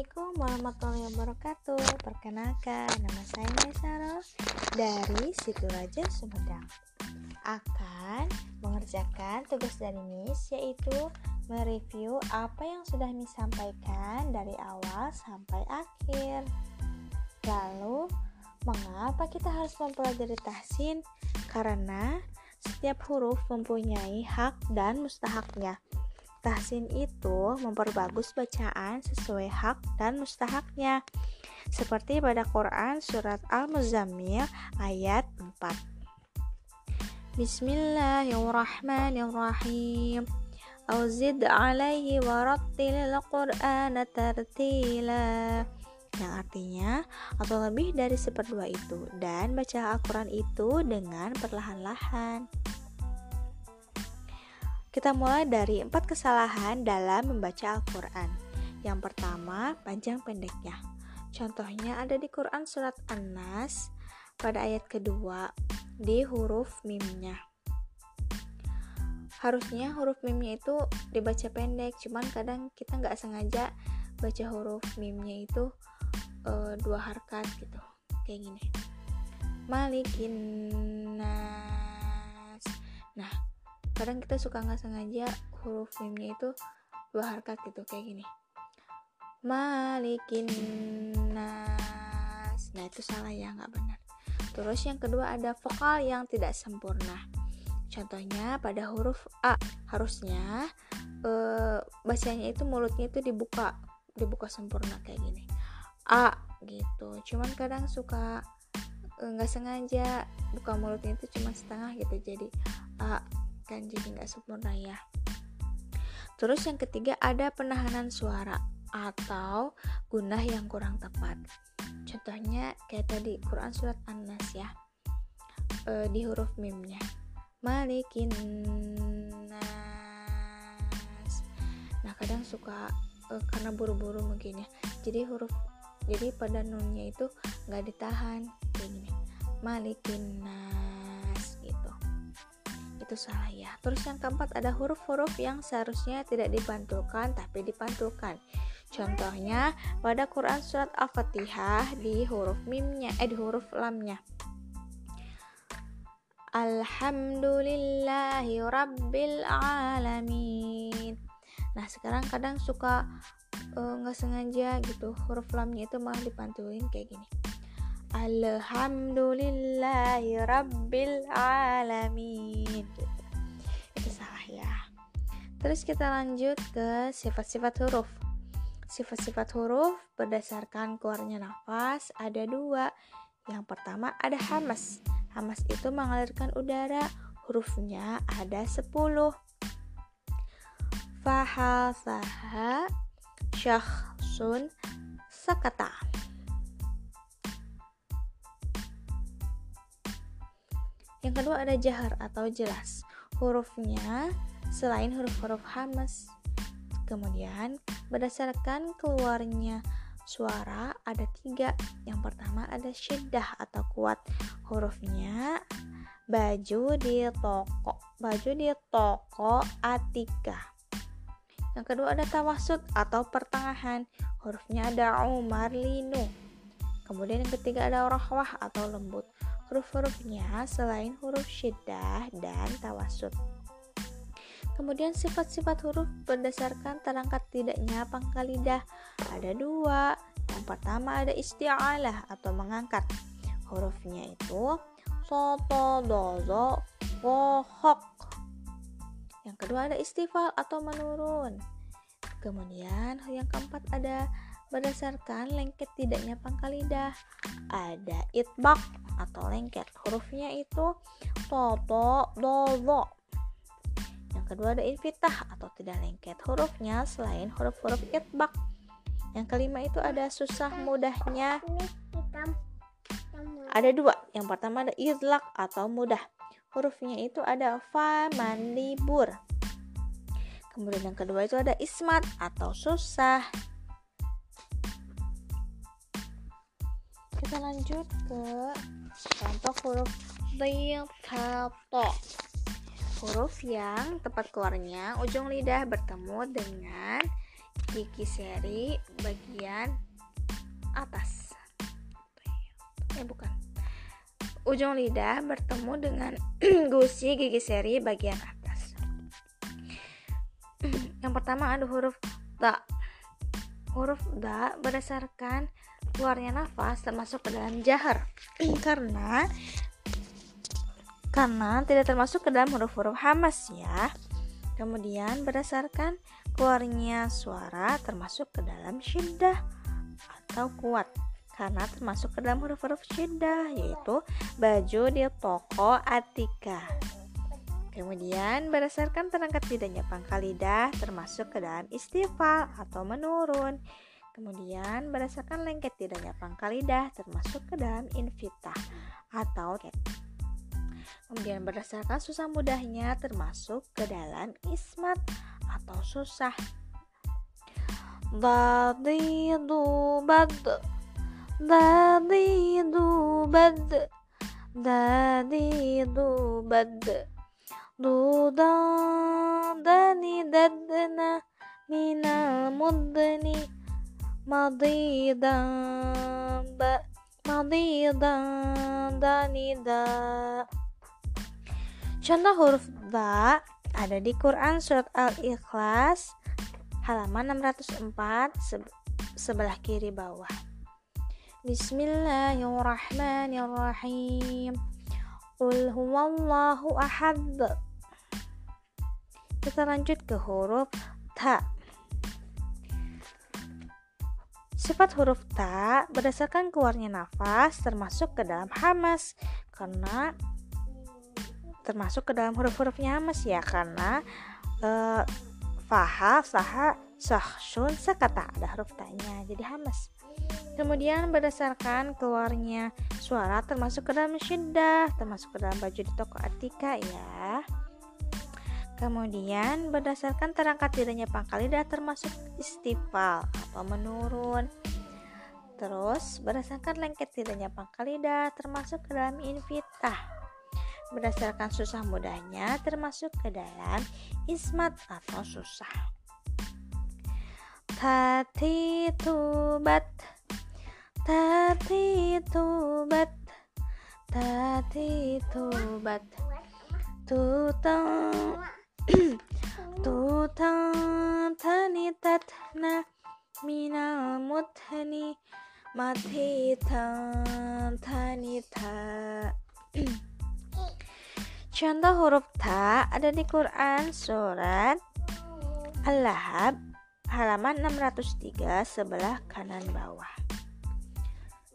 Assalamualaikum warahmatullahi wabarakatuh. Perkenalkan, nama saya Maisaro Dari Situ Raja Sumedang. Akan mengerjakan tugas dari Miss Yaitu mereview apa yang sudah Miss sampaikan Dari awal sampai akhir. Lalu, mengapa kita harus mempelajari tahsin? Karena setiap huruf mempunyai hak dan mustahaknya Tahsin itu memperbagus bacaan sesuai hak dan mustahaknya. Seperti pada Quran surat Al-Muzammil ayat 4. Bismillahirrahmanirrahim. Auzid alaihi warattilil Qur'ana tartila yang artinya atau lebih dari seperdua itu dan baca Al-Quran itu dengan perlahan-lahan. Kita mulai dari empat kesalahan dalam membaca Al-Quran. Yang pertama, panjang pendeknya. Contohnya ada di Quran Surat An-Nas pada ayat kedua di huruf mimnya. Harusnya huruf mimnya itu dibaca pendek, cuman kadang kita nggak sengaja baca huruf mimnya itu uh, dua harkat gitu, kayak gini. Malikin nas. Nah, kadang kita suka nggak sengaja huruf mimnya itu dua harkat gitu kayak gini. Malikin nas. Nah itu salah ya nggak benar. Terus yang kedua ada vokal yang tidak sempurna. Contohnya pada huruf a harusnya e, bacanya itu mulutnya itu dibuka dibuka sempurna kayak gini. A gitu. Cuman kadang suka eh, nggak sengaja buka mulutnya itu cuma setengah gitu. Jadi a kan jadi nggak sempurna ya. Terus yang ketiga ada penahanan suara atau gunah yang kurang tepat. Contohnya kayak tadi Quran surat An-Nas ya. E, di huruf mimnya. Malikin nas nah kadang suka e, karena buru-buru mungkin ya. Jadi huruf jadi pada nunnya itu nggak ditahan. Kayak gini. Malikin nas itu salah ya. Terus yang keempat ada huruf-huruf yang seharusnya tidak dipantulkan tapi dipantulkan. Contohnya pada Quran surat Al-Fatihah di huruf mimnya, eh di huruf lamnya. Alhamdulillahi Rabbil Alamin Nah sekarang kadang suka eh, nggak sengaja gitu huruf lamnya itu malah dipantulin kayak gini Alhamdulillahi Rabbil Alamin. Gitu. Itu salah ya. Terus kita lanjut ke sifat-sifat huruf. Sifat-sifat huruf berdasarkan keluarnya nafas ada dua. Yang pertama ada hamas. Hamas itu mengalirkan udara. Hurufnya ada sepuluh. Fahal saha Syahsun Sakata Yang kedua ada jahar atau jelas. Hurufnya selain huruf-huruf hamas. Kemudian berdasarkan keluarnya suara ada tiga. Yang pertama ada syiddah atau kuat. Hurufnya baju di toko, baju di toko Atika. Yang kedua ada tawasud atau pertengahan. Hurufnya ada Umar Linu. Kemudian yang ketiga ada rohwah atau lembut huruf-hurufnya selain huruf syiddah dan tawasud. Kemudian sifat-sifat huruf berdasarkan terangkat tidaknya pangkal lidah ada dua. Yang pertama ada isti'alah atau mengangkat. Hurufnya itu soto, dozo, wohok. Yang kedua ada istifal atau menurun. Kemudian yang keempat ada berdasarkan lengket tidaknya pangkal lidah. Ada itbak atau lengket. Hurufnya itu toto, dozo. Yang kedua ada infitah atau tidak lengket. Hurufnya selain huruf-huruf itbak. Yang kelima itu ada susah mudahnya. Ada dua. Yang pertama ada izlak atau mudah. Hurufnya itu ada fa. Kemudian yang kedua itu ada ismat atau susah. Kita lanjut ke contoh huruf Tato huruf yang tepat keluarnya ujung lidah bertemu dengan gigi seri bagian atas. Eh bukan. Ujung lidah bertemu dengan gusi gigi seri bagian atas. Yang pertama ada huruf ta. Huruf da berdasarkan keluarnya nafas termasuk ke dalam jahar karena karena tidak termasuk ke dalam huruf-huruf hamas ya kemudian berdasarkan keluarnya suara termasuk ke dalam syiddah atau kuat karena termasuk ke dalam huruf-huruf syiddah yaitu baju di toko Atika. Kemudian berdasarkan terangkat tidaknya pangkal lidah termasuk ke dalam istifal atau menurun. Kemudian berdasarkan lengket tidaknya pangkal lidah termasuk ke dalam invitah atau Kemudian berdasarkan susah mudahnya termasuk ke dalam ismat atau susah. Dadidu bad Dadidu bad Dadidu bad. Duda dani dadna minal mudni ba madidan dani da Contoh huruf ba ada di Quran surat Al-Ikhlas halaman 604 sebelah kiri bawah. Bismillahirrahmanirrahim. Qul huwallahu ahad. Kita lanjut ke huruf ta. Sifat huruf ta berdasarkan keluarnya nafas termasuk ke dalam hamas karena termasuk ke dalam huruf-hurufnya mas ya karena uh, faha, saha, sahsun, sekata ada huruf tanya jadi hamas. Kemudian berdasarkan keluarnya suara termasuk ke dalam syiddah, termasuk ke dalam baju di toko Atika ya. Kemudian berdasarkan terangkat tidaknya pangkal lidah termasuk istifal atau menurun. Terus berdasarkan lengket tidaknya pangkal lidah termasuk ke dalam invitah berdasarkan susah mudahnya termasuk ke dalam ismat atau susah. Tati tubat Tati tubat Tati tubat Tutang Tutang Tani tatna Minal muthani Mati Tani ta Contoh huruf ta ada di Quran surat Al-Lahab halaman 603 sebelah kanan bawah.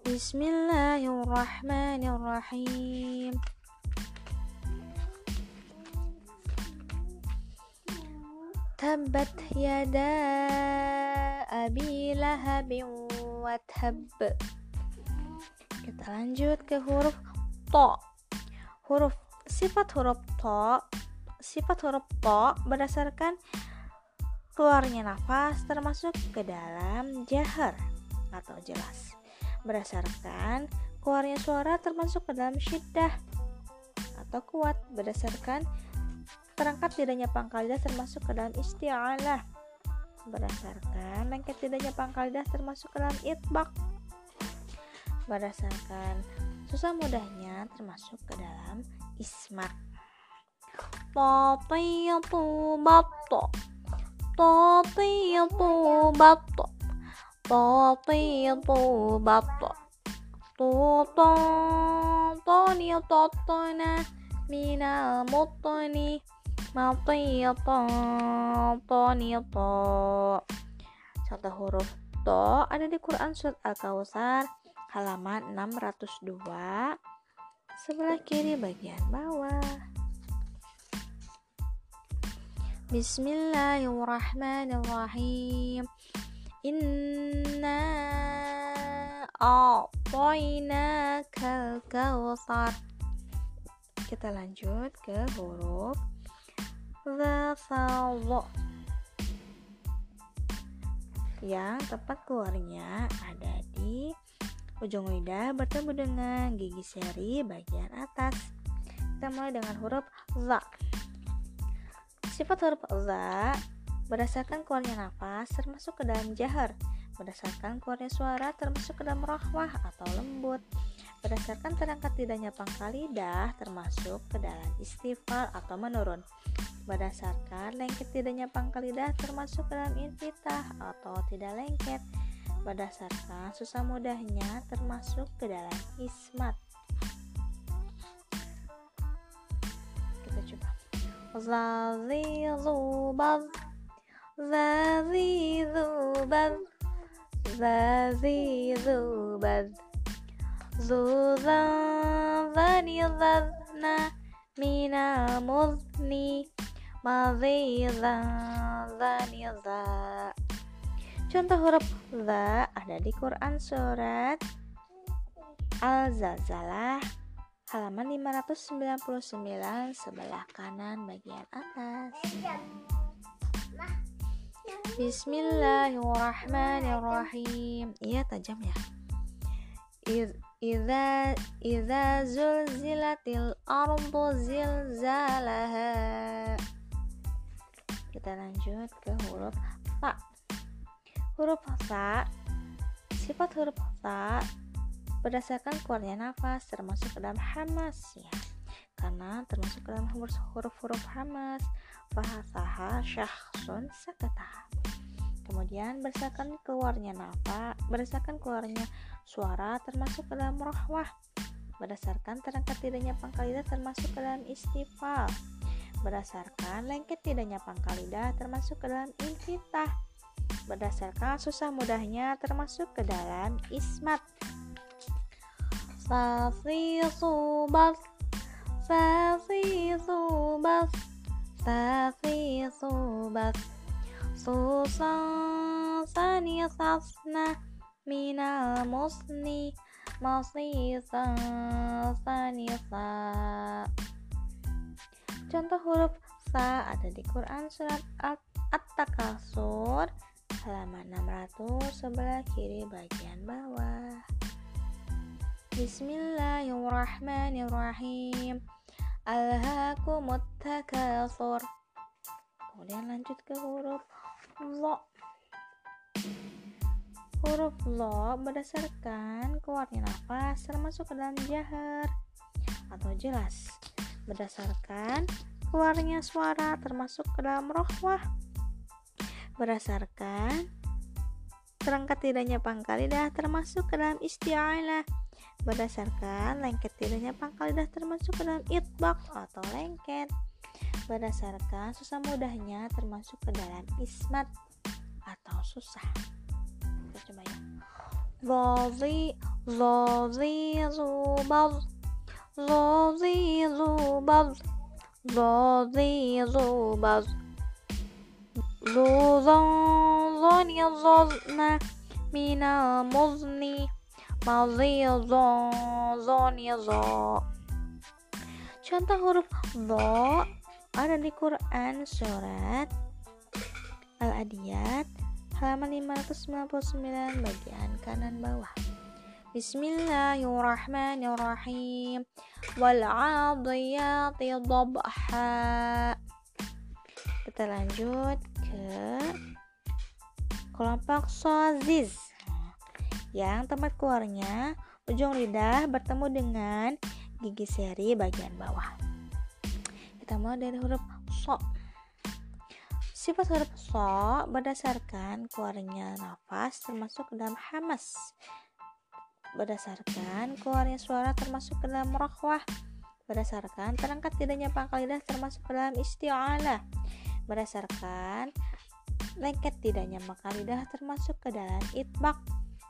Bismillahirrahmanirrahim. Tabat yada abi lahabin wa Kita lanjut ke huruf to. Huruf sifat huruf to sifat huruf to berdasarkan keluarnya nafas termasuk ke dalam jahar atau jelas berdasarkan keluarnya suara termasuk ke dalam syiddah atau kuat berdasarkan terangkat tidaknya pangkal lidah termasuk ke dalam isti'alah. Berdasarkan lengket tidaknya pangkal lidah termasuk ke dalam itbak. Berdasarkan susah mudahnya termasuk ke dalam ismat Tatitu batta Tatitu batta Tatitu batta Tuton Tani tatana Minal mutani Matitan Tani to Contoh huruf to ada di Quran surat Al-Kawthar halaman 602 sebelah kiri bagian bawah. Bismillahirrahmanirrahim. Inna a'tainakal kautsar. Kita lanjut ke huruf Zafallah yang tepat keluarnya ada di Ujung lidah bertemu dengan gigi seri bagian atas. Kita mulai dengan huruf za. Sifat huruf za berdasarkan keluarnya nafas termasuk ke dalam jahar berdasarkan keluarnya suara termasuk ke dalam rahwah atau lembut berdasarkan terangkat tidaknya pangkal lidah termasuk ke dalam istifal atau menurun berdasarkan lengket tidaknya pangkal lidah termasuk dalam infitah atau tidak lengket. Berdasarkan susah mudahnya termasuk ke dalam ismat. Kita coba. Zazilubal Zazilubal Zuzan Zanilazna Mina Muzni Mazizan Zaniza Contoh huruf za ada di Quran surat Al-Zazalah halaman 599 sebelah kanan bagian atas. Bismillahirrahmanirrahim. Iya tajam ya. Iza iza zulzilatil ardu zilzalaha. Kita lanjut ke huruf ta. Huruf ta sifat huruf ta berdasarkan keluarnya nafas termasuk ke dalam hamas ya. Karena termasuk ke dalam huruf-huruf hamas. Fahasaha syahsun sakata. Kemudian berdasarkan keluarnya nafas, berdasarkan keluarnya suara termasuk ke dalam rohwah berdasarkan terangkat tidaknya pangkal lidah termasuk ke dalam istifal berdasarkan lengket tidaknya pangkal lidah termasuk ke dalam infitah berdasarkan susah mudahnya termasuk ke dalam ismat. Safi subas Safi subas Safi subas Susah sani sasna minal musni masisa sanisa Contoh huruf sa ada di Quran surat At-Takasur halaman 600 sebelah kiri bagian bawah. Bismillahirrahmanirrahim. Alhaakumut takasur. Kemudian lanjut ke huruf lo huruf lo berdasarkan keluarnya nafas termasuk ke dalam jahar atau jelas berdasarkan keluarnya suara termasuk ke dalam rohwah berdasarkan terangkat tidaknya pangkal lidah termasuk ke dalam isti'alah berdasarkan lengket tidaknya pangkal lidah termasuk ke dalam itbak atau lengket. Berdasarkan susah mudahnya termasuk ke dalam ismat atau susah. Kita coba ya. Zazi Zazi Zubaz Zazi Zubaz Zazi Zubaz Zuzan Zani Zazna Mina Muzni. Zani Za Contoh huruf Za ada di Quran surat Al-Adiyat halaman 599 bagian kanan bawah. Bismillahirrahmanirrahim. Wal 'adiyati dhabha. Kita lanjut ke kelompok soziz yang tempat keluarnya ujung lidah bertemu dengan gigi seri bagian bawah. Kita mulai dari huruf so Sifat huruf so berdasarkan keluarnya nafas termasuk dalam hamas. Berdasarkan keluarnya suara termasuk ke dalam rohwah. Berdasarkan terangkat tidaknya pangkal lidah termasuk ke dalam isti'alah. Berdasarkan lengket tidaknya maka lidah termasuk ke dalam itbak.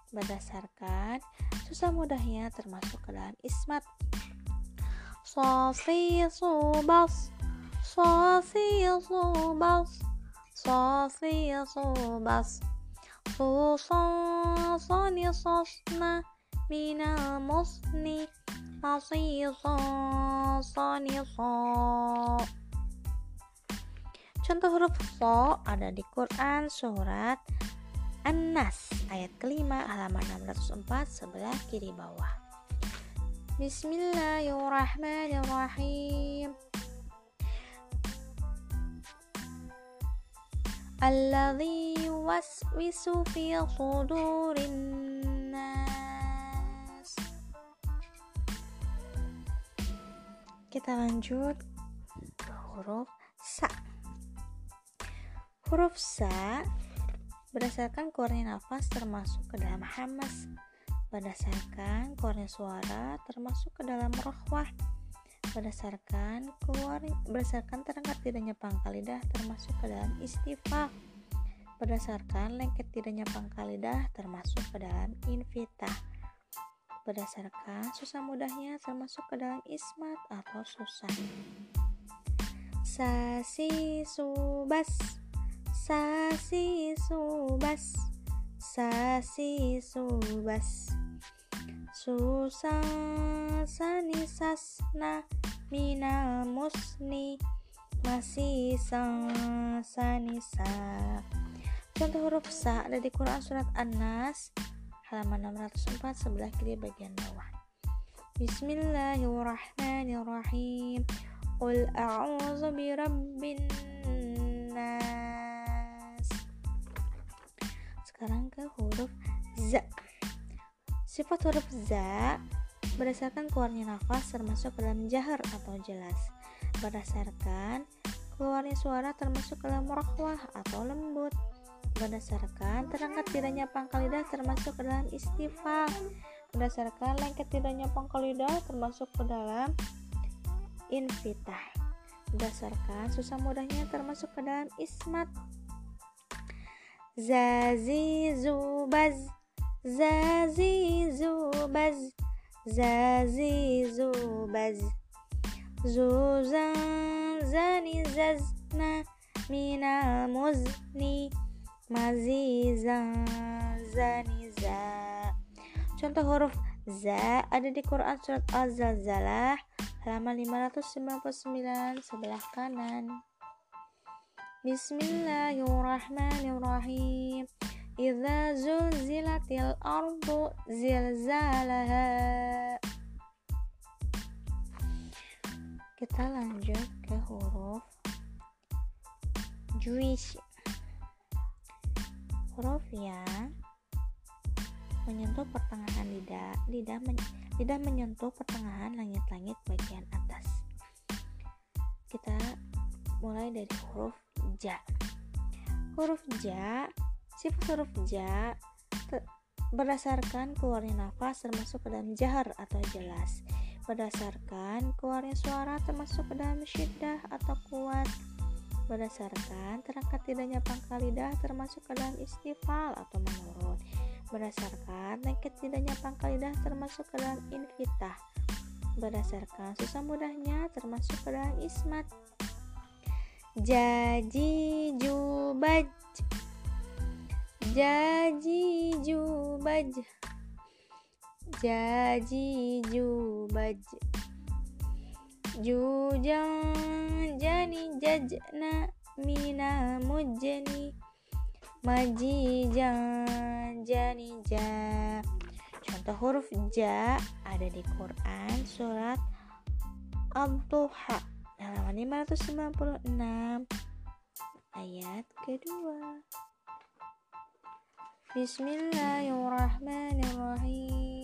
Berdasarkan susah mudahnya termasuk ke dalam ismat. Sofi subas Sofi subas Sofi sobas Suson Musni Masison soni so Contoh huruf so ada di Quran surat An-Nas ayat kelima halaman 604 sebelah kiri bawah. Bismillahirrahmanirrahim. alladhi yuwaswisu fi sudurin nas kita lanjut. Huruf sa. Huruf sa berdasarkan keluarnya nafas termasuk ke dalam hamas. Berdasarkan keluarnya suara termasuk ke dalam rohwah. Berdasarkan keluar berdasarkan terangkat tidaknya pangkal lidah termasuk ke dalam istifa berdasarkan lengket tidaknya pangkal lidah termasuk ke dalam invitah berdasarkan susah mudahnya termasuk ke dalam ismat atau susah. Sasi subas sasi subas sasi subas. Susah sani sasna minal musni masih sang sanisa contoh huruf sa ada di Quran surat An-Nas halaman 604 sebelah kiri bagian bawah. Bismillahirrahmanirrahim. Qul a'udzu birabbin nas. Sekarang ke huruf za Sifat huruf za berdasarkan keluarnya nafas termasuk dalam jahar atau jelas. Berdasarkan keluarnya suara termasuk dalam rohwah atau lembut berdasarkan terangkat tidaknya pangkal lidah termasuk ke dalam istifah berdasarkan lengket tidaknya pangkal lidah termasuk ke dalam invitah berdasarkan susah mudahnya termasuk ke dalam ismat. Zazi zubaz zazi zuzan zani zazna mina muzni mazizan zaniza. Contoh huruf za ada di Quran surat Az-Zalzalah halaman 599 sebelah kanan. Bismillahirrahmanirrahim. Idza zulzilatil ardu zilzalaha. Kita lanjut ke huruf Jewish Huruf yang menyentuh pertengahan lidah lidah men, lidah menyentuh pertengahan langit-langit bagian atas kita mulai dari huruf ja huruf ja Sifat huruf ja berdasarkan keluarnya nafas termasuk ke dalam jahar atau jelas. Berdasarkan keluarnya suara termasuk ke dalam syiddah atau kuat. Berdasarkan terangkat tidaknya pangkal lidah termasuk ke dalam istifal atau menurun. Berdasarkan lengket tidaknya pangkal lidah termasuk ke dalam invitah. Berdasarkan susah mudahnya termasuk ke dalam ismat. Jaji jubaj Jaji jubaj Jaji jubaj Jujang jani jajna mina mujani Maji jan jani ja Contoh huruf ja ada di Quran surat Al-Duha halaman 596 ayat kedua. Bismillahirrahmanirrahim.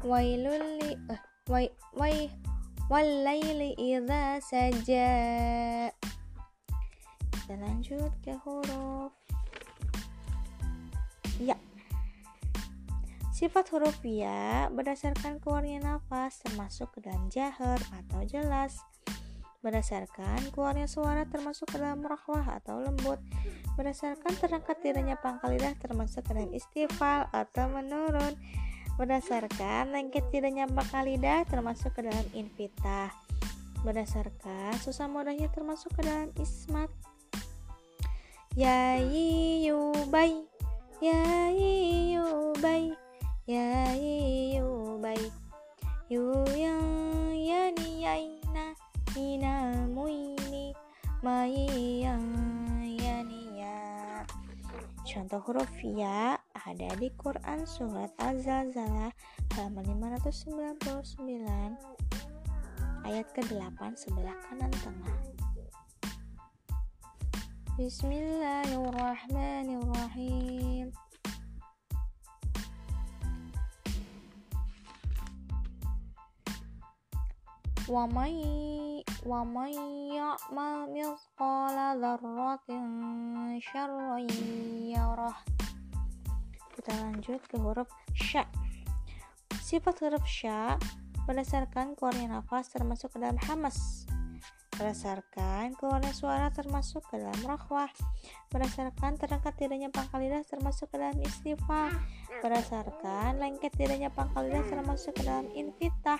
Wailul li uh, wai wai walaili idza saja. Kita lanjut ke huruf ya. Sifat huruf ya berdasarkan keluarnya nafas termasuk ke dalam jahar atau jelas berdasarkan keluarnya suara termasuk ke dalam rahwah atau lembut berdasarkan terangkat tidaknya pangkal lidah termasuk ke dalam istifal atau menurun berdasarkan lengket tidaknya pangkal lidah termasuk ke dalam invitah berdasarkan susah mudahnya termasuk ke dalam ismat. Ya yubay ya yubay ya yubay yu yang yani yaina minal muini maiyang yaniya Contoh huruf ya ada di Quran surat Az-Zalzalah halaman 599 ayat ke-8 sebelah kanan tengah. Bismillahirrahmanirrahim. Wa may ومن يعمل مثقال ذرة شرا يره kita lanjut ke huruf sya sifat huruf sya berdasarkan keluarnya nafas termasuk ke dalam hamas berdasarkan keluarnya suara termasuk ke dalam rahwah berdasarkan terangkat tidaknya pangkal lidah termasuk ke dalam istifah berdasarkan lengket tidaknya pangkal lidah termasuk ke dalam infitah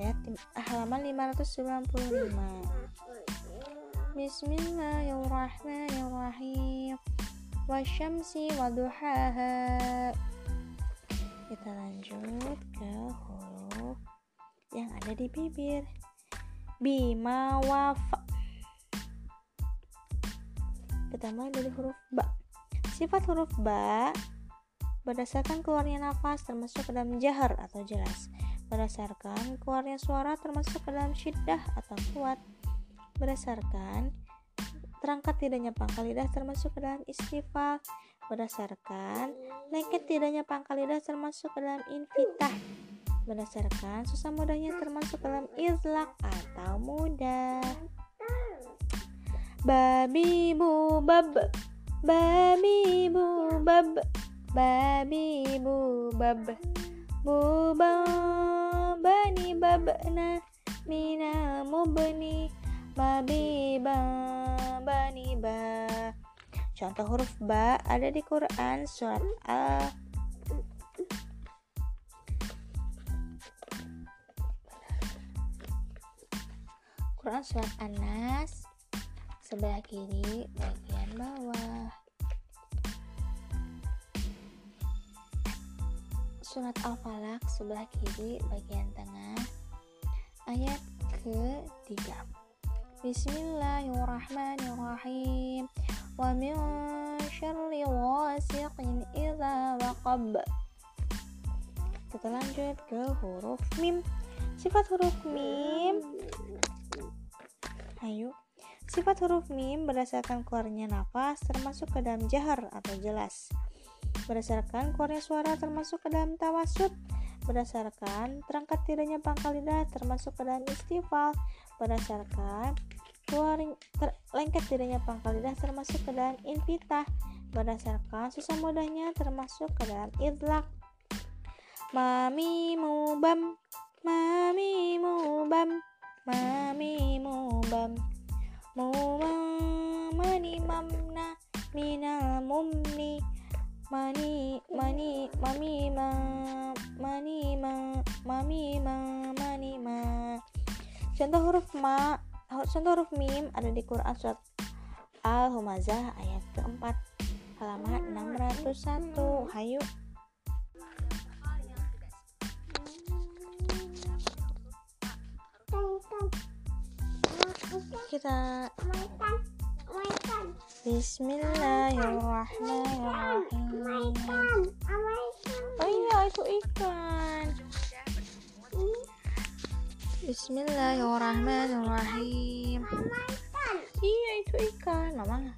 ayat halaman 595 Bismillahirrahmanirrahim. Wasyamsi waduhaha. Kita lanjut ke huruf yang ada di bibir. Bima wafa. Pertama dari huruf ba. Sifat huruf ba berdasarkan keluarnya nafas termasuk dalam jahar atau jelas berdasarkan keluarnya suara termasuk ke dalam syiddah atau kuat. Berdasarkan terangkat tidaknya pangkal lidah termasuk ke dalam istifal berdasarkan lengket tidaknya pangkal lidah termasuk ke dalam infitah. Berdasarkan susah mudahnya termasuk ke dalam izlak atau mudah. Babi bu bab babi bu bab babi bu bab buba bani babna mina mubni mabiba bani ba. Contoh huruf ba ada di Quran surat al Quran surat Anas sebelah kiri bagian bawah surat Al-Falaq sebelah kiri bagian tengah. Ayat ke-3 Bismillahirrahmanirrahim. Wa min syarri wasiqin idza waqab. Kita lanjut ke huruf mim. Sifat huruf mim. Ayo. Sifat huruf mim berdasarkan keluarnya nafas termasuk ke dalam jahar atau jelas berdasarkan keluarnya suara termasuk ke dalam tawasud berdasarkan terangkat tidaknya pangkal lidah termasuk ke dalam istifal berdasarkan keluar ter, lengket tidaknya pangkal lidah termasuk ke dalam infitah berdasarkan susah mudahnya termasuk ke dalam idlak. Mami mubam mami mubam mami mubam. Mubam mani mamna minal mumni mani mani mami ma mani ma mami ma mani ma. Contoh huruf ma contoh huruf mim ada di Quran surat Al-Humazah ayat keempat. Halaman 601 hayu. Kita Bismillahirrahmanirrahim. Oh iya itu ikan. Bismillahirrahmanirrahim. Iya itu ikan. Mama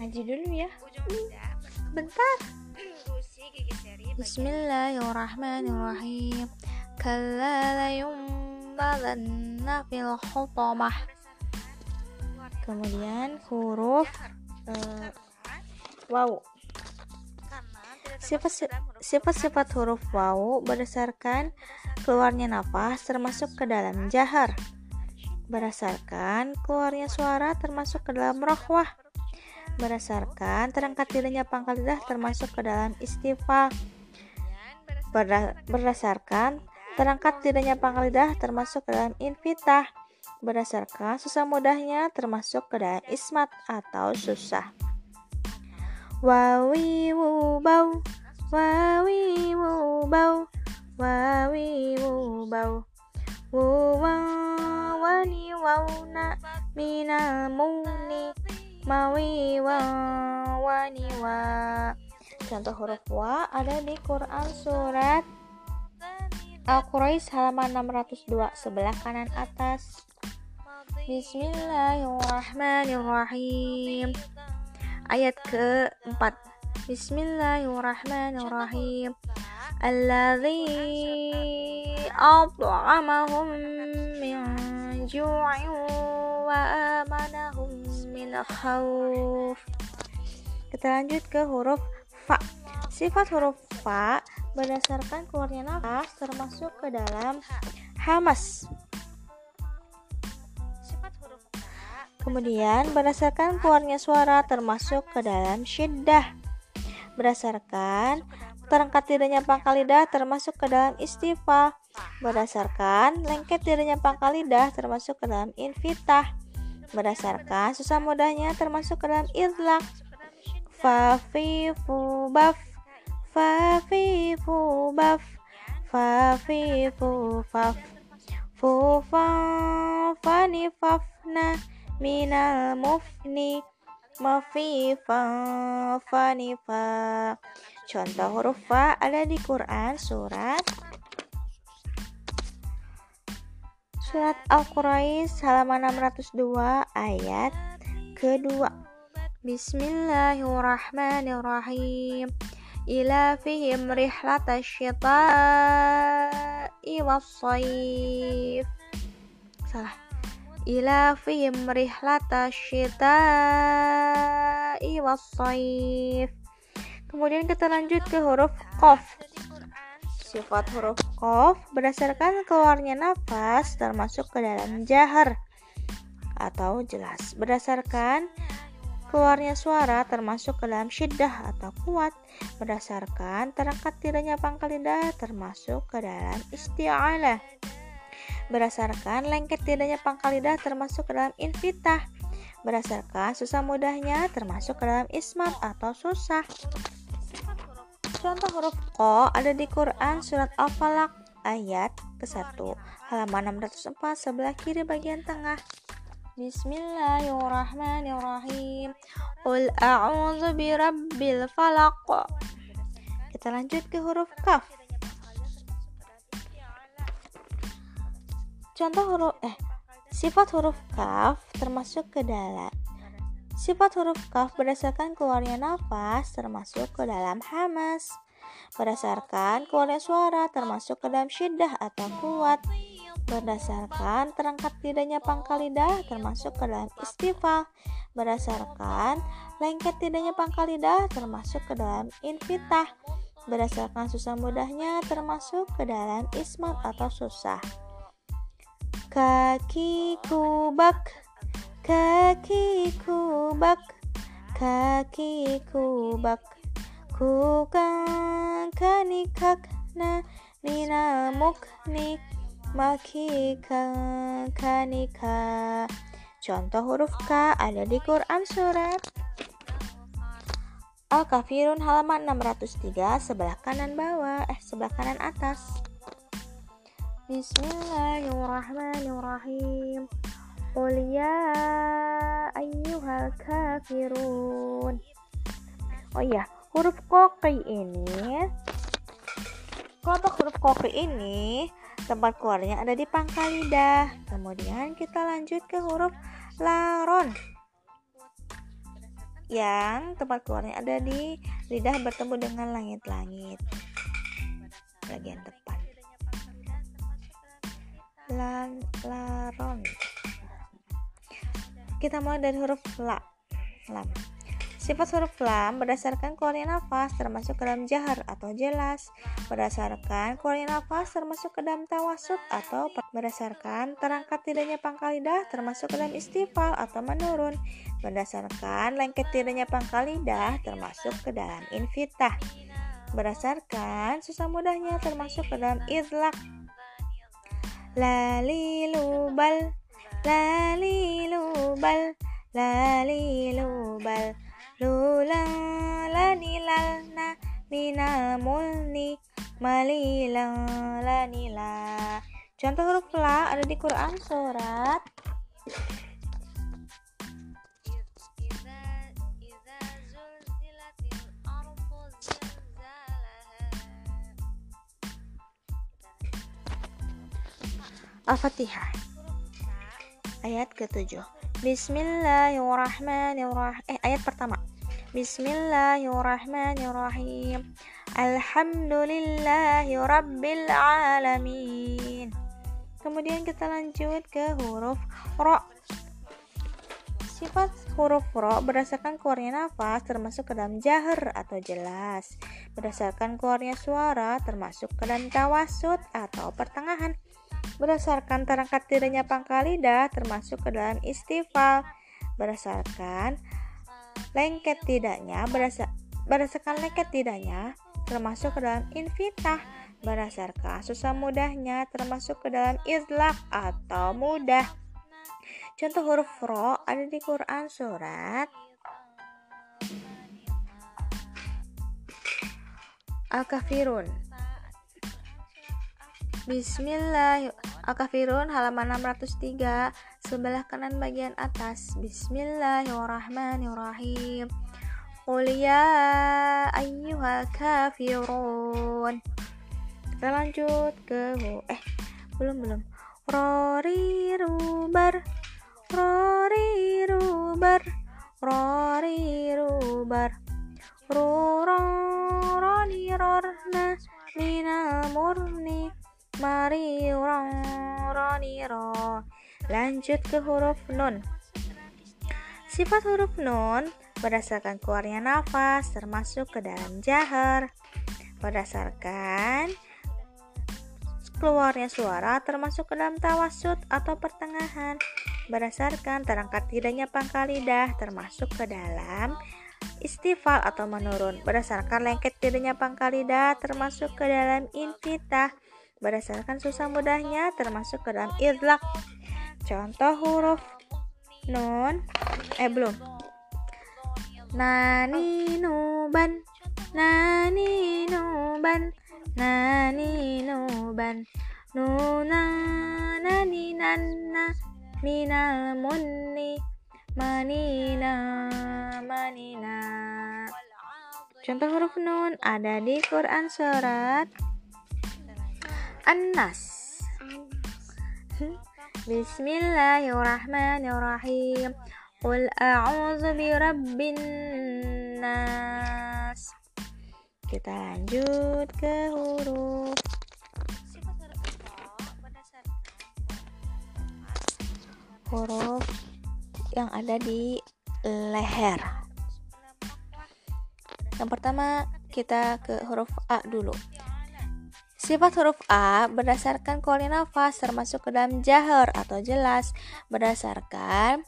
ngaji dulu ya. Bentar. Bismillahirrahmanirrahim. Kalla la yumbalanna fil hutamah. Kemudian huruf uh, wow. Sifat-sifat huruf wow berdasarkan keluarnya nafas termasuk ke dalam jahar. Berdasarkan keluarnya suara termasuk ke dalam rohwah. Berdasarkan terangkat tidaknya pangkal lidah termasuk ke dalam istifal. Berdasarkan terangkat tidaknya pangkal lidah termasuk ke dalam infitah berdasarkan susah mudahnya termasuk ke dalam ismat atau susah. Wawi bau, wawi bau, wawi bau, wani wauna minal muni, mawi wani wa. Contoh huruf wa ada di Quran surat Al-Quraish halaman 602 sebelah kanan atas. Bismillahirrahmanirrahim. Ayat keempat. Bismillahirrahmanirrahim. Alladzi at'amahum min ju'in wa amanahum min khawf. Kita lanjut ke huruf fa. Sifat huruf fa berdasarkan keluarnya nafas termasuk ke dalam hamas. Kemudian berdasarkan keluarnya suara termasuk ke dalam syiddah. Berdasarkan terangkat tidaknya pangkal lidah termasuk ke dalam istifal. Berdasarkan lengket tidaknya pangkal lidah termasuk ke dalam infitah. Berdasarkan susah mudahnya termasuk ke dalam idlak. Fa fi fu baf fa fi fu baf fa fi fu faf fu fa fa ni fafna minal mufni mafi fa fa ni fa. Contoh huruf fa ada di Quran surat surat Al-Quraish halaman 602 ayat kedua. Bismillahirrahmanirrahim. Ila fihim rihlata syita'i was-sayf salah ila fihim rihlata syita'i was-sayf kemudian kita lanjut ke huruf qaf. Sifat huruf qaf berdasarkan keluarnya nafas termasuk ke dalam jahar atau jelas. Berdasarkan keluarnya suara termasuk ke dalam syiddah atau kuat. Berdasarkan terangkat tidaknya pangkal lidah termasuk ke dalam isti'alah berdasarkan lengket tidaknya pangkal lidah termasuk ke dalam infitah berdasarkan susah mudahnya termasuk ke dalam ismat atau susah contoh huruf ko ada di Quran surat Al-Falaq ayat ke-1 halaman 604 sebelah kiri bagian tengah Bismillahirrahmanirrahim. Qul a'udzu birabbil falaq. Kita lanjut ke huruf kaf. Contoh huruf eh sifat huruf kaf termasuk ke dalam. Sifat huruf kaf berdasarkan keluarnya nafas termasuk ke dalam hamas. Berdasarkan keluarnya suara termasuk ke dalam syiddah atau kuat. Berdasarkan terangkat tidaknya pangkal lidah termasuk ke dalam istifal berdasarkan lengket tidaknya pangkal lidah termasuk ke dalam infitah. Berdasarkan susah mudahnya termasuk ke dalam ismat atau susah kaki kubak kaki kubak kaki kubak kukang kanikakna nina muknik makika kanika. Contoh huruf K ada di Quran surat Al-Kafirun halaman 603 sebelah kanan bawah eh sebelah kanan atas Bismillahirrahmanirrahim Qul ya ayyuhal kafirun Oh iya, huruf koki ini Kelompok huruf koki ini Tempat keluarnya ada di pangkal lidah. Kemudian kita lanjut ke huruf laron. Yang tempat keluarnya ada di lidah bertemu dengan langit-langit. Bagian depan. Lan, laron. Kita mulai dari huruf la. Lam. Sifat huruf lam berdasarkan keluarnya nafas termasuk ke dalam jahar atau jelas, berdasarkan keluarnya nafas termasuk ke dalam tawasud atau berdasarkan terangkat tidaknya pangkal lidah termasuk ke dalam istifal atau menurun, berdasarkan lengket tidaknya pangkal lidah termasuk ke dalam infitah, berdasarkan susah mudahnya termasuk ke dalam idlak, lalilubal, lalilubal lalilubal. Lula lanilalna minal mulni malila lanila contoh huruf la ada di Quran surat Al-Fatihah. Ayat ke-7 Bismillahirrahmanirrahim. Eh ayat pertama. Bismillahirrahmanirrahim. Alhamdulillahi Rabbil Alamin Kemudian kita lanjut ke huruf Ro. Sifat huruf ro berdasarkan keluarnya nafas termasuk ke dalam jahar atau jelas. Berdasarkan keluarnya suara termasuk ke dalam tawasud atau pertengahan berdasarkan terangkat tidaknya pangkal lidah termasuk ke dalam istifal berdasarkan lengket tidaknya berdasar, berdasarkan lengket tidaknya termasuk ke dalam invitah berdasarkan susah mudahnya termasuk ke dalam izlak atau mudah. Contoh huruf ro ada di Quran surat Al-Kafirun Bismillah. Al-Kafirun halaman 603 sebelah kanan bagian atas. Bismillahirrahmanirrahim. Qul ya ayyuhal kafirun. Kita lanjut ke eh belum belum. Rori rubar Rori rubar Rori rubar Roroni rorna minal murni Mari roni ro. Lanjut ke huruf nun. Sifat huruf nun berdasarkan keluarnya nafas termasuk ke dalam jahar. Berdasarkan keluarnya suara termasuk ke dalam tawasud atau pertengahan. Berdasarkan terangkat tidaknya pangkal lidah termasuk ke dalam istifal atau menurun berdasarkan lengket tidaknya pangkal lidah termasuk ke dalam infitah berdasarkan susah mudahnya termasuk ke dalam idlak. Contoh huruf nun eh belum. Nani nuban nani nuban nani nuban nuna nani nana minal munni manina manina Contoh huruf nun ada di Quran surat An-Nas Bismillahirrahmanirrahim Qul a'udzu birabbin nas Kita lanjut ke huruf huruf yang ada di leher. Yang pertama kita ke huruf A dulu. Sifat huruf A berdasarkan kuali nafas termasuk ke dalam jahar atau jelas. Berdasarkan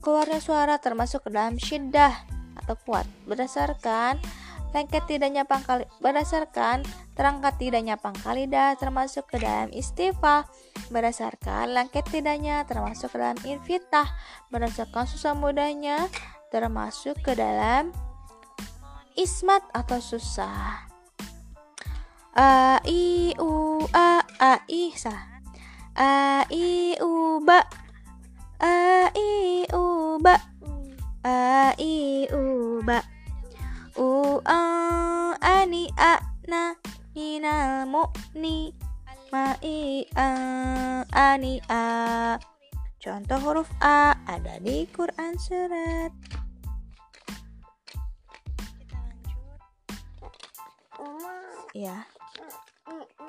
keluarnya suara termasuk ke dalam syiddah atau kuat. Berdasarkan lengket tidaknya pangkal berdasarkan terangkat tidaknya pangkal lidah termasuk ke dalam istifa berdasarkan lengket tidaknya termasuk ke dalam invitah berdasarkan susah mudahnya termasuk ke dalam ismat atau susah a i u a a i salah a i u ba a i u ba a i u ba u a ani a na minal ni ma i a ani a. Contoh huruf A ada di Quran surat. Ya.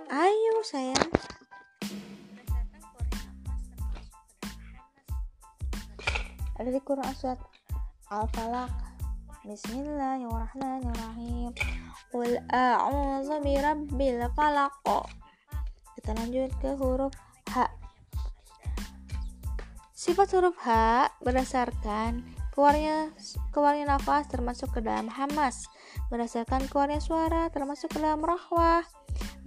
Ayo sayang. Ada di Quran surat Al-Falaq. Bismillahirrahmanirrahim. Qul a'udzu birabbil falaq. Kita lanjut ke huruf H. Sifat huruf H berdasarkan keluarnya keluarnya nafas termasuk ke dalam hamas, berdasarkan keluarnya suara termasuk ke dalam rahwah,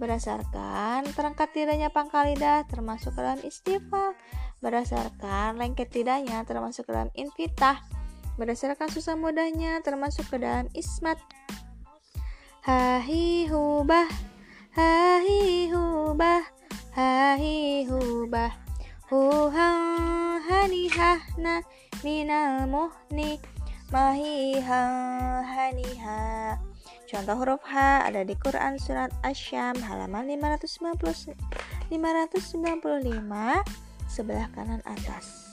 berdasarkan terangkat tidaknya pangkal lidah termasuk dalam istifal berdasarkan lengket tidaknya termasuk dalam infitah. Berdasarkan susah mudahnya termasuk ke dalam ismat. Hahi hubah hahi hubah hahi hubah huhang hanihahna minal muhni. Mahihang haniha Contoh huruf H ada di Quran Surat Asyam halaman 590, 595 sebelah kanan atas.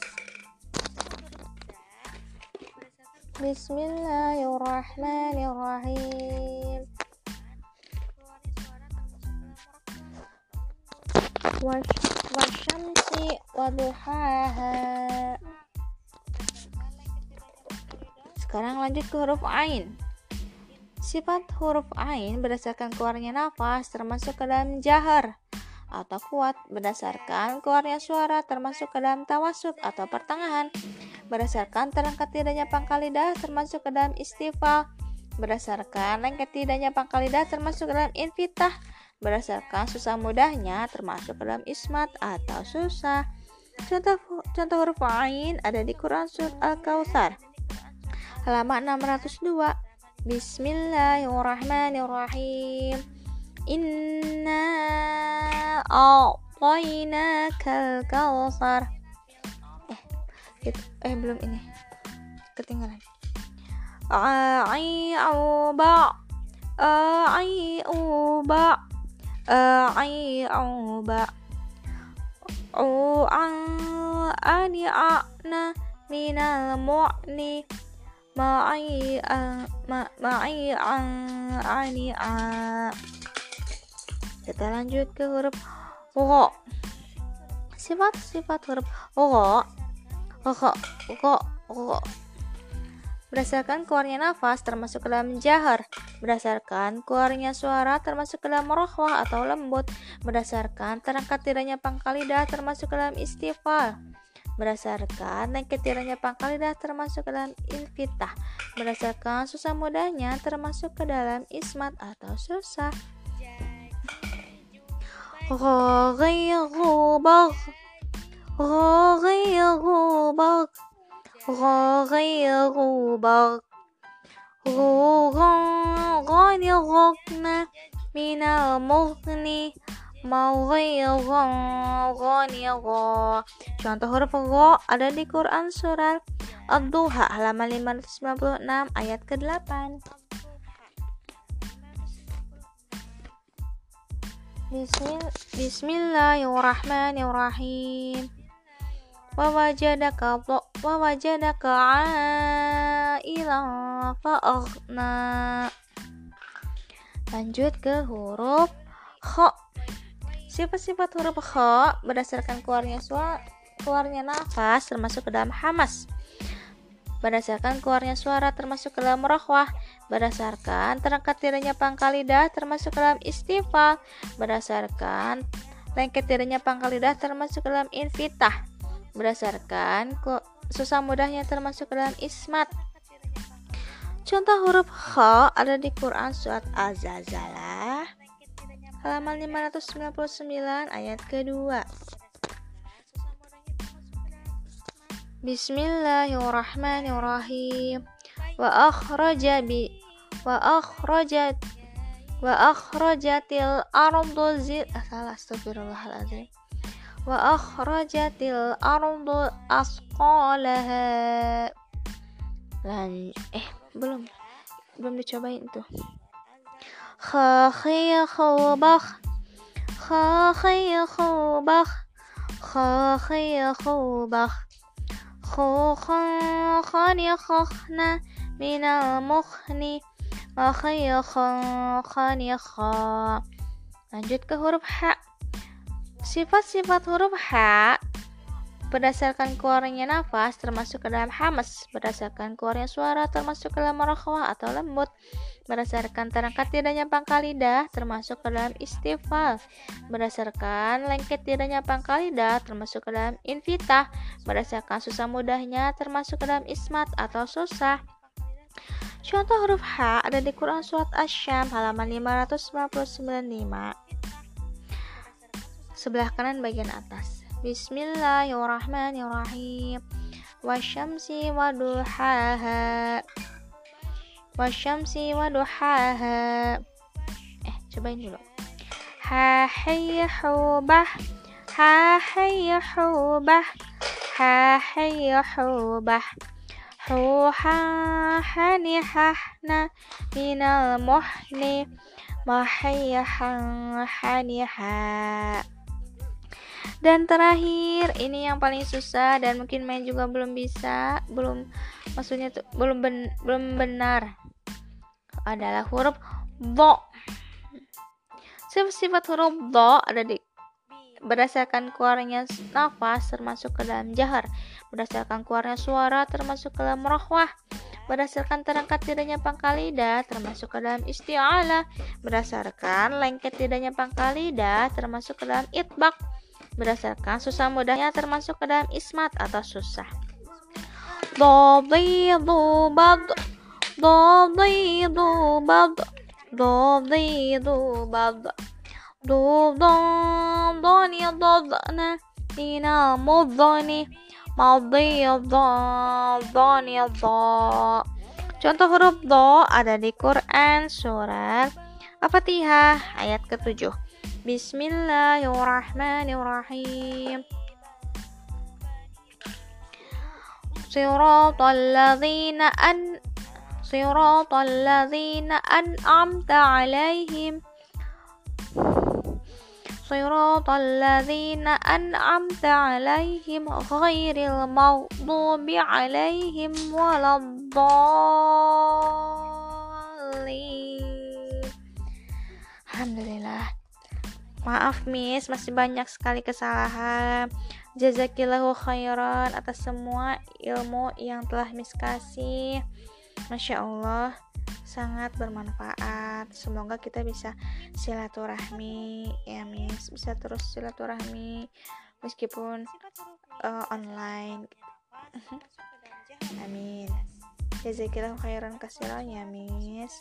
Bismillahirrahmanirrahim. Wasyamsi waduhaha. Sekarang lanjut ke huruf Ain. Sifat huruf Ain berdasarkan keluarnya nafas termasuk ke dalam jahar atau kuat berdasarkan keluarnya suara termasuk ke dalam tawasuk atau pertengahan. Berdasarkan terangkat tidaknya pangkal lidah termasuk ke dalam istifal berdasarkan lengket tidaknya pangkal lidah termasuk ke dalam infitah berdasarkan susah mudahnya termasuk ke dalam ismat atau susah. Contoh contoh huruf Ain ada di Quran surat Al-Kautsar. Halaman 602 Bismillahirrahmanirrahim. Inna a'tainakal kautsar. Eh, gitu. eh belum ini. Ketinggalan. Ai'uba Ai'uba Ai'uba U'an ani'ana minal mu'ni kita lanjut ke huruf ro sifat-sifat huruf ro ro ro ro berdasarkan keluarnya nafas termasuk ke dalam jahar. Berdasarkan keluarnya suara termasuk ke dalam rohwah atau lembut. Berdasarkan terangkat tidaknya pangkal lidah termasuk ke dalam istighfar berdasarkan dan ketiranya pangkal lidah termasuk ke dalam infitah berdasarkan susah mudahnya termasuk ke dalam ismat atau susah غير بغ غير بغ غير بغ غنغنا من المغني Contoh huruf gho ada di Quran surat Ad-Duha halaman 596 ayat ke-8. Bismillahirrahmanirrahim. Wa wajadaka wa wajadaka ailan fa'aghna. Lanjut ke huruf kha Sifat-sifat huruf kha berdasarkan keluarnya suara, keluarnya nafas termasuk ke dalam hamas. Berdasarkan keluarnya suara termasuk ke dalam rohwah. Berdasarkan terangkat tidaknya pangkal lidah termasuk ke dalam istifal. Berdasarkan lengket tidaknya pangkal lidah termasuk ke dalam infitah. Berdasarkan susah mudahnya termasuk ke dalam ismat. Contoh huruf kha ada di Quran surat Az-Zazalah halaman 599 ayat kedua. Bismillahirrahmanirrahim. Wa akhraja bi wa akhrajat wa akhrajatil ardu zil ah, salah astagfirullahaladzim wa akhrajatil ardu asqalaha lan eh belum belum dicobain tuh خاخي خوبخ خاخي خوبخ خاخي خوبخ خوخا خاني خخنا من المخن خي خاني خا lanjut ke huruf H sifat-sifat huruf H berdasarkan keluarnya nafas termasuk ke dalam hamas berdasarkan keluarnya suara termasuk ke dalam rokhwah atau lembut berdasarkan terangkat tidaknya pangkal lidah termasuk ke dalam istifal berdasarkan lengket tidaknya pangkal lidah termasuk ke dalam invitah. Berdasarkan susah mudahnya termasuk ke dalam ismat atau susah. Contoh huruf H ada di Quran Surat Asyam halaman 599 Sebelah kanan bagian atas. Bismillahirrahmanirrahim. Wasyamsi waduhaha Wasyamsi waduhaha Eh, cobain dulu. Ha hayya hubah Ha hayya hubah Ha hayya hubah. Huha hanihahna minal muhni Mahayyahan haniha dan terakhir ini yang paling susah dan mungkin main juga belum bisa belum maksudnya tuh belum ben, belum benar adalah huruf do sifat huruf do ada di berdasarkan keluarnya nafas termasuk ke dalam jahar berdasarkan keluarnya suara termasuk ke dalam rohwah berdasarkan terangkat tidaknya pangkal lidah termasuk ke dalam isti'alah berdasarkan lengket tidaknya pangkal lidah termasuk ke dalam itbak berdasarkan susah mudahnya termasuk ke dalam ismat atau susah. Dadidu bad Dadidu bad Dadidu bad Dudan Dani dadna Dina mudani Madiyadhan Dani Contoh huruf do ada di Quran surat Al-Fatihah ayat ke-7. Bismillahirrahmanirrahim. Siratal ladzina an Siratal ladzina an'amta 'alaihim Siratal ladzina an'amta 'alaihim ghairil maghdubi 'alaihim waladdallin Alhamdulillah Maaf Miss, masih banyak sekali kesalahan. Jazakillahu khairan atas semua ilmu yang telah Miss kasih. Masya Allah, sangat bermanfaat. Semoga kita bisa silaturahmi ya Miss, bisa terus silaturahmi meskipun uh, online. Amin. Jazakillahu khairan kasiran ya Miss.